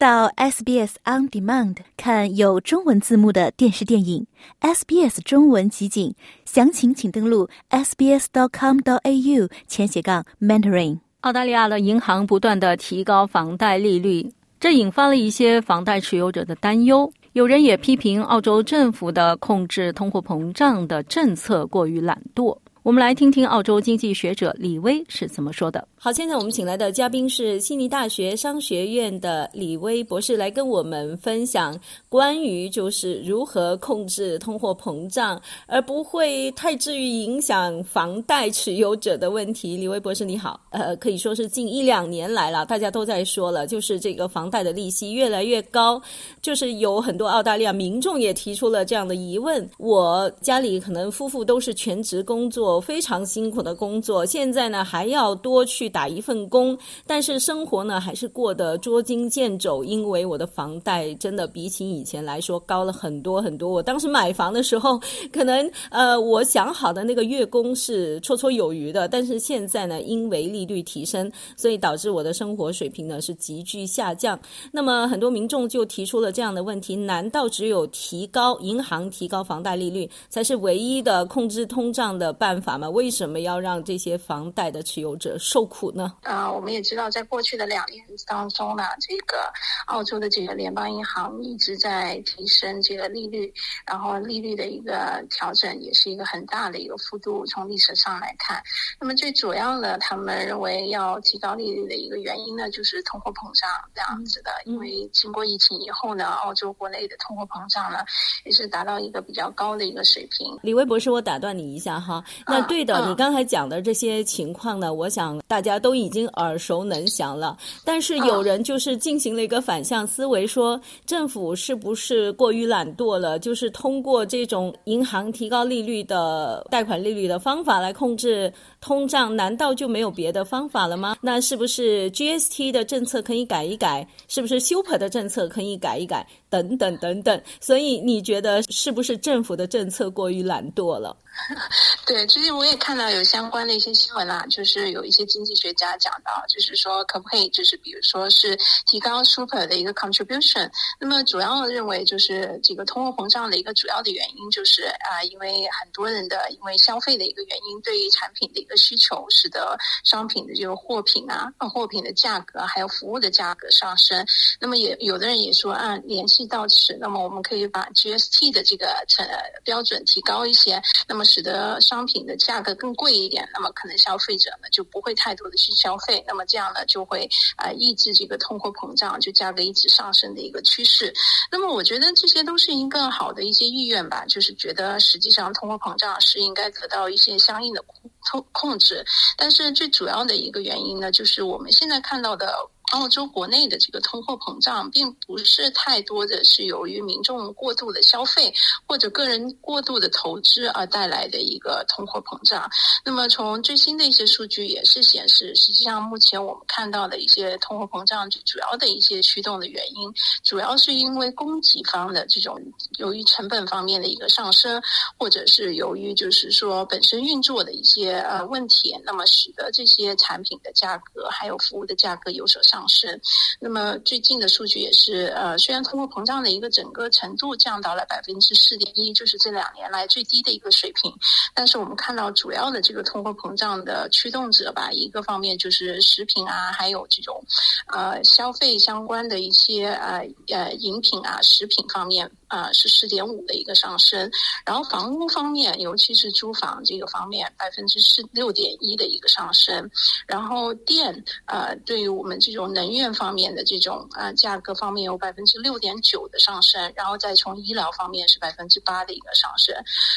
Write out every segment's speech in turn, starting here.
到 SBS On Demand 看有中文字幕的电视电影，SBS 中文集锦，详情请登录 sbs.com.au 前斜杠 mentoring。澳大利亚的银行不断的提高房贷利率，这引发了一些房贷持有者的担忧。有人也批评澳洲政府的控制通货膨胀的政策过于懒惰。我们来听听澳洲经济学者李威是怎么说的。好，现在我们请来的嘉宾是悉尼大学商学院的李威博士，来跟我们分享关于就是如何控制通货膨胀，而不会太至于影响房贷持有者的问题。李威博士你好，呃，可以说是近一两年来了，大家都在说了，就是这个房贷的利息越来越高，就是有很多澳大利亚民众也提出了这样的疑问：我家里可能夫妇都是全职工作，非常辛苦的工作，现在呢还要多去。打一份工，但是生活呢还是过得捉襟见肘，因为我的房贷真的比起以前来说高了很多很多。我当时买房的时候，可能呃我想好的那个月供是绰绰有余的，但是现在呢，因为利率提升，所以导致我的生活水平呢是急剧下降。那么很多民众就提出了这样的问题：难道只有提高银行提高房贷利率才是唯一的控制通胀的办法吗？为什么要让这些房贷的持有者受苦？呢？啊，我们也知道，在过去的两年当中呢，这个澳洲的这个联邦银行一直在提升这个利率，然后利率的一个调整也是一个很大的一个幅度。从历史上来看，那么最主要的，他们认为要提高利率的一个原因呢，就是通货膨胀这样子的。因为经过疫情以后呢，澳洲国内的通货膨胀呢，也是达到一个比较高的一个水平。李威博士，我打断你一下哈，那对的，你刚才讲的这些情况呢，我想大家。都已经耳熟能详了，但是有人就是进行了一个反向思维，说政府是不是过于懒惰了？就是通过这种银行提高利率的贷款利率的方法来控制通胀，难道就没有别的方法了吗？那是不是 GST 的政策可以改一改？是不是 Super 的政策可以改一改？等等等等。所以你觉得是不是政府的政策过于懒惰了？对，最近我也看到有相关的一些新闻啦，就是有一些经济学家讲到，就是说可不可以，就是比如说是提高 super 的一个 contribution。那么主要认为就是这个通货膨胀的一个主要的原因就是啊，因为很多人的因为消费的一个原因，对于产品的一个需求，使得商品的这个货品啊，货品的价格还有服务的价格上升。那么也有的人也说啊，联系到此，那么我们可以把 GST 的这个成标准提高一些，那么。使得商品价格更贵一点，那么可能消费者呢就不会太多的去消费，那么这样呢就会啊抑制这个通货膨胀，就价格一直上升的一个趋势。那么我觉得这些都是一个好的一些意愿吧，就是觉得实际上通货膨胀是应该得到一些相应的控控制，但是最主要的一个原因呢，就是我们现在看到的。澳洲国内的这个通货膨胀，并不是太多的是由于民众过度的消费或者个人过度的投资而带来的一个通货膨胀。那么从最新的一些数据也是显示，实际上目前我们看到的一些通货膨胀最主要的一些驱动的原因，主要是因为供给方的这种由于成本方面的一个上升，或者是由于就是说本身运作的一些呃问题，那么使得这些产品的价格还有服务的价格有所上。上升，那么最近的数据也是，呃，虽然通货膨胀的一个整个程度降到了百分之四点一，就是这两年来最低的一个水平，但是我们看到主要的这个通货膨胀的驱动者吧，一个方面就是食品啊，还有这种，呃，消费相关的一些呃呃饮品啊，食品方面。啊，是四点五的一个上升，然后房屋方面，尤其是租房这个方面，百分之四六点一的一个上升，然后电，呃，对于我们这种能源方面的这种啊价格方面有百分之六点九的上升，然后再从医疗方面是百分之八的一个上升，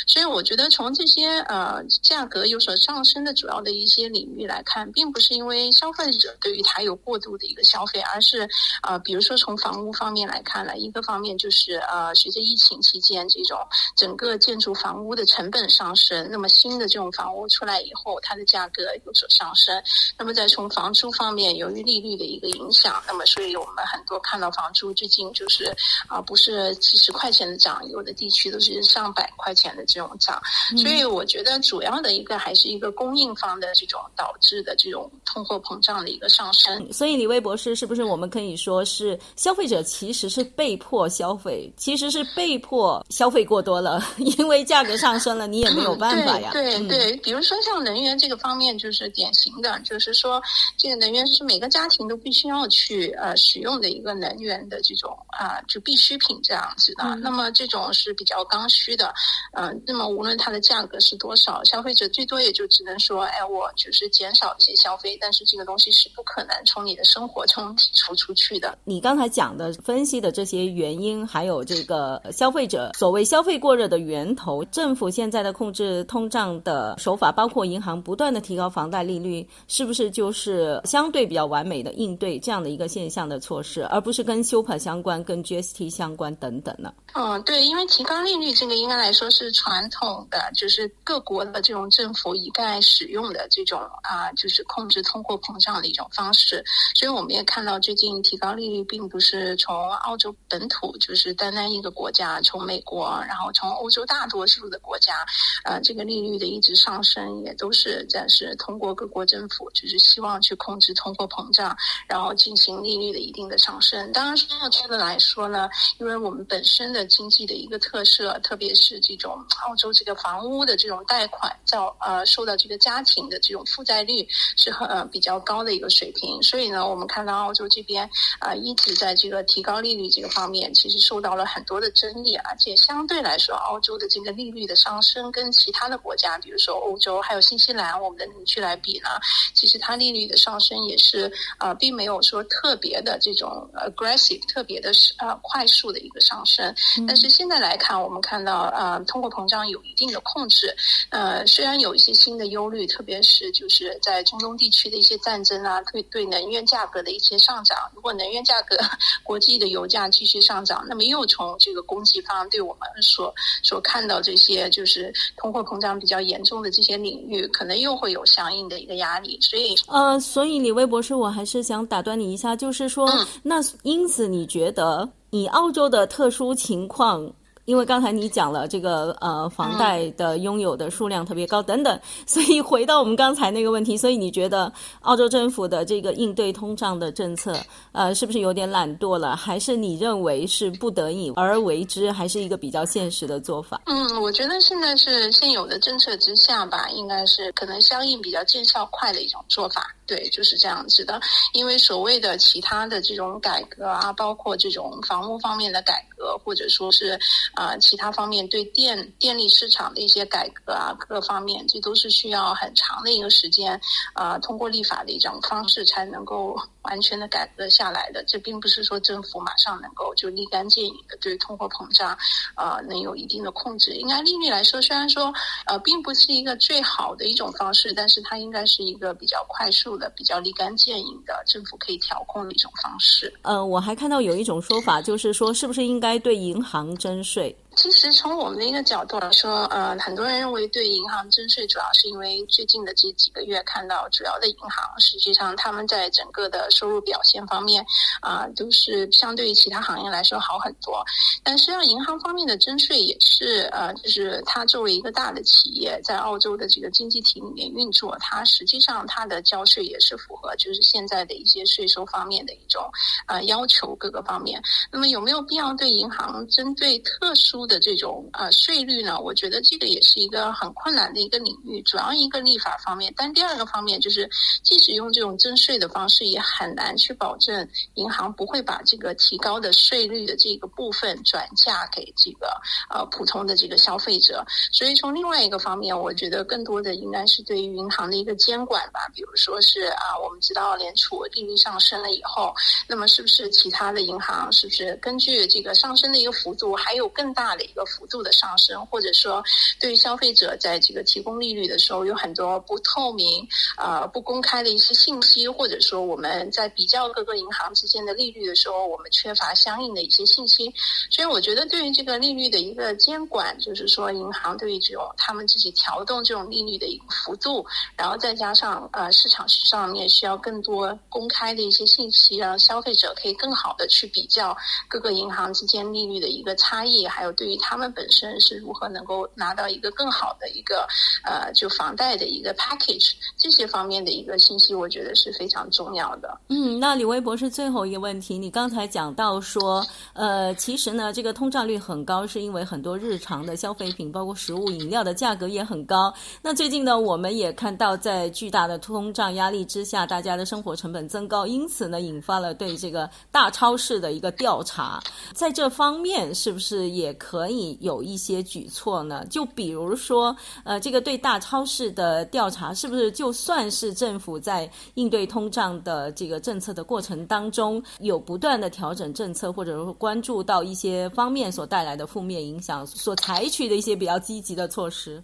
所以我觉得从这些呃价格有所上升的主要的一些领域来看，并不是因为消费者对于它有过度的一个消费，而是啊，比如说从房屋方面来看呢，一个方面就是呃。随着疫情期间这种整个建筑房屋的成本上升，那么新的这种房屋出来以后，它的价格有所上升。那么再从房租方面，由于利率的一个影响，那么所以我们很多看到房租最近就是啊，不是几十块钱的涨，有的地区都是上百块钱的这种涨。所以我觉得主要的一个还是一个供应方的这种导致的这种通货膨胀的一个上升。所以李威博士，是不是我们可以说是消费者其实是被迫消费，其实是被迫消费过多了，因为价格上升了，你也没有办法呀。对对，比如说像能源这个方面，就是典型的，就是说这个能源是每个家庭都必须要去呃使用的一个能源的这种啊就必需品这样子的。那么这种是比较刚需的，嗯，那么无论它的价格是多少，消费者最多也就只能说，哎，我就是减少一些消费，但是这个东西是不可能从你的生活中剔除出去的。你刚才讲的分析的这些原因，还有这个消费者所谓消费过热的源头，政府现在的控制通胀的手法，包括银行不断的提高房贷利率，是不是就是相对比较完美的应对这样的一个现象的措施，而不是跟 super 相关、跟 GST 相关等等呢？嗯，对，因为提高利率这个应该来说是传统的，就是各国的这种政府一概使用的这种啊，就是控制通货膨胀的一种方式。所以我们也看到，最近提高利率并不是从澳洲本土，就是单单一个国家，从美国，然后从欧洲大多数的国家，呃，这个利率的一直上升，也都是暂时通过各国政府，就是希望去控制通货膨胀，然后进行利率的一定的上升。当然，从这个来说呢，因为我们本身的经济的一个特色，特别是这种澳洲这个房屋的这种贷款，叫呃受到这个家庭的这种负债率是很比较高的一个水平，所以呢，我们看到澳洲这边啊一直在这个提高利率这个方面，其实受到了很多的争议，而且相对来说，澳洲的这个利率的上升跟其他的国家，比如说欧洲还有新西兰我们的邻居来比呢，其实它利率的上升也是啊，并没有说特别的这种 aggressive，特别的是呃快速的一个上升，但是。现在来看，我们看到呃，通货膨胀有一定的控制。呃，虽然有一些新的忧虑，特别是就是在中东地区的一些战争啊，对对能源价格的一些上涨。如果能源价格、国际的油价继续上涨，那么又从这个供给方对我们所所看到这些就是通货膨胀比较严重的这些领域，可能又会有相应的一个压力。所以呃，所以李威博士，我还是想打断你一下，就是说，那因此你觉得？以澳洲的特殊情况。因为刚才你讲了这个呃房贷的拥有的数量特别高等等，所以回到我们刚才那个问题，所以你觉得澳洲政府的这个应对通胀的政策，呃，是不是有点懒惰了？还是你认为是不得已而为之，还是一个比较现实的做法？嗯，我觉得现在是现有的政策之下吧，应该是可能相应比较见效快的一种做法。对，就是这样子的。因为所谓的其他的这种改革啊，包括这种房屋方面的改革，或者说是。啊，其他方面对电电力市场的一些改革啊，各方面这都是需要很长的一个时间啊，通过立法的一种方式才能够完全的改革下来的。这并不是说政府马上能够就立竿见影的对通货膨胀啊能有一定的控制。应该利率来说，虽然说呃并不是一个最好的一种方式，但是它应该是一个比较快速的、比较立竿见影的政府可以调控的一种方式。呃，我还看到有一种说法，就是说是不是应该对银行征税？其实从我们的一个角度来说，呃，很多人认为对银行征税，主要是因为最近的这几个月看到主要的银行，实际上他们在整个的收入表现方面，啊，都是相对于其他行业来说好很多。但实际上，银行方面的征税也是，呃，就是它作为一个大的企业，在澳洲的这个经济体里面运作，它实际上它的交税也是符合就是现在的一些税收方面的一种啊要求各个方面。那么有没有必要对银行针对特殊的这种呃税率呢，我觉得这个也是一个很困难的一个领域，主要一个立法方面，但第二个方面就是，即使用这种征税的方式，也很难去保证银行不会把这个提高的税率的这个部分转嫁给这个呃普通的这个消费者。所以从另外一个方面，我觉得更多的应该是对于银行的一个监管吧，比如说是啊，我们知道联储利率上升了以后，那么是不是其他的银行是不是根据这个上升的一个幅度，还有更大。的一个幅度的上升，或者说对于消费者在这个提供利率的时候有很多不透明、呃不公开的一些信息，或者说我们在比较各个银行之间的利率的时候，我们缺乏相应的一些信息。所以我觉得对于这个利率的一个监管，就是说银行对于这种他们自己调动这种利率的一个幅度，然后再加上呃市场上面需要更多公开的一些信息，让消费者可以更好的去比较各个银行之间利率的一个差异，还有对对于他们本身是如何能够拿到一个更好的一个呃就房贷的一个 package 这些方面的一个信息，我觉得是非常重要的。嗯，那李威博士最后一个问题，你刚才讲到说，呃，其实呢，这个通胀率很高，是因为很多日常的消费品，包括食物、饮料的价格也很高。那最近呢，我们也看到在巨大的通胀压力之下，大家的生活成本增高，因此呢，引发了对这个大超市的一个调查。在这方面，是不是也可可以有一些举措呢？就比如说，呃，这个对大超市的调查，是不是就算是政府在应对通胀的这个政策的过程当中，有不断的调整政策，或者说关注到一些方面所带来的负面影响，所采取的一些比较积极的措施？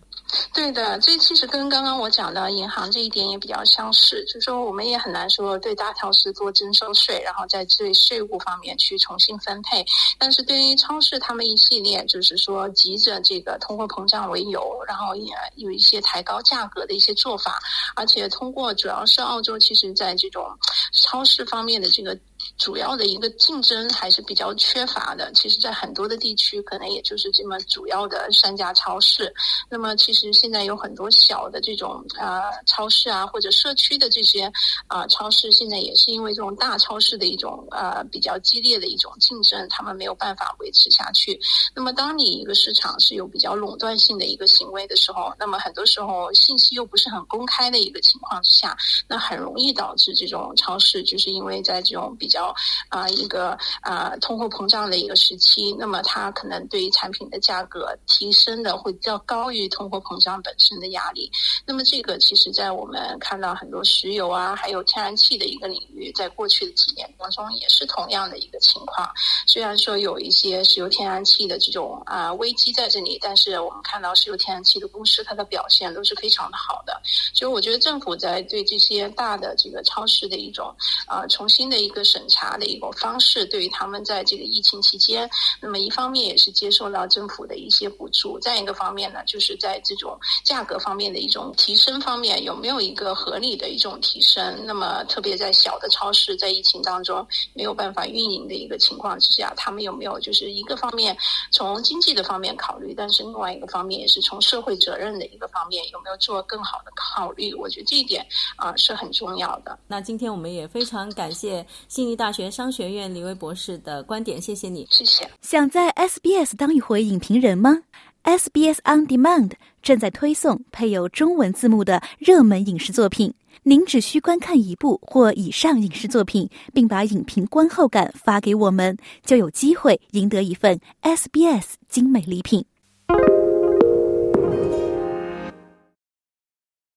对的，这其实跟刚刚我讲的银行这一点也比较相似，就是说我们也很难说对大超市做征收税，然后在对税务方面去重新分配。但是对于超市，他们一系列就是说急着这个通货膨胀为由，然后也有一些抬高价格的一些做法，而且通过主要是澳洲，其实在这种超市方面的这个。主要的一个竞争还是比较缺乏的。其实，在很多的地区，可能也就是这么主要的三家超市。那么，其实现在有很多小的这种呃超市啊，或者社区的这些啊超市，现在也是因为这种大超市的一种呃比较激烈的一种竞争，他们没有办法维持下去。那么，当你一个市场是有比较垄断性的一个行为的时候，那么很多时候信息又不是很公开的一个情况之下，那很容易导致这种超市就是因为在这种比较。啊，一个啊，通货膨胀的一个时期，那么它可能对于产品的价格提升的会较高于通货膨胀本身的压力。那么这个其实，在我们看到很多石油啊，还有天然气的一个领域，在过去的几年当中也是同样的一个情况。虽然说有一些石油天然气的这种啊危机在这里，但是我们看到石油天然气的公司它的表现都是非常的好的。所以我觉得政府在对这些大的这个超市的一种啊重新的一个审。审查的一个方式，对于他们在这个疫情期间，那么一方面也是接受到政府的一些补助，再一个方面呢，就是在这种价格方面的一种提升方面，有没有一个合理的一种提升？那么特别在小的超市在疫情当中没有办法运营的一个情况之下，他们有没有就是一个方面从经济的方面考虑，但是另外一个方面也是从社会责任的一个方面，有没有做更好的考虑？我觉得这一点啊是很重要的。那今天我们也非常感谢尼大学商学院李威博士的观点，谢谢你，谢谢。想在 SBS 当一回影评人吗？SBS On Demand 正在推送配有中文字幕的热门影视作品，您只需观看一部或以上影视作品，并把影评观后感发给我们，就有机会赢得一份 SBS 精美礼品。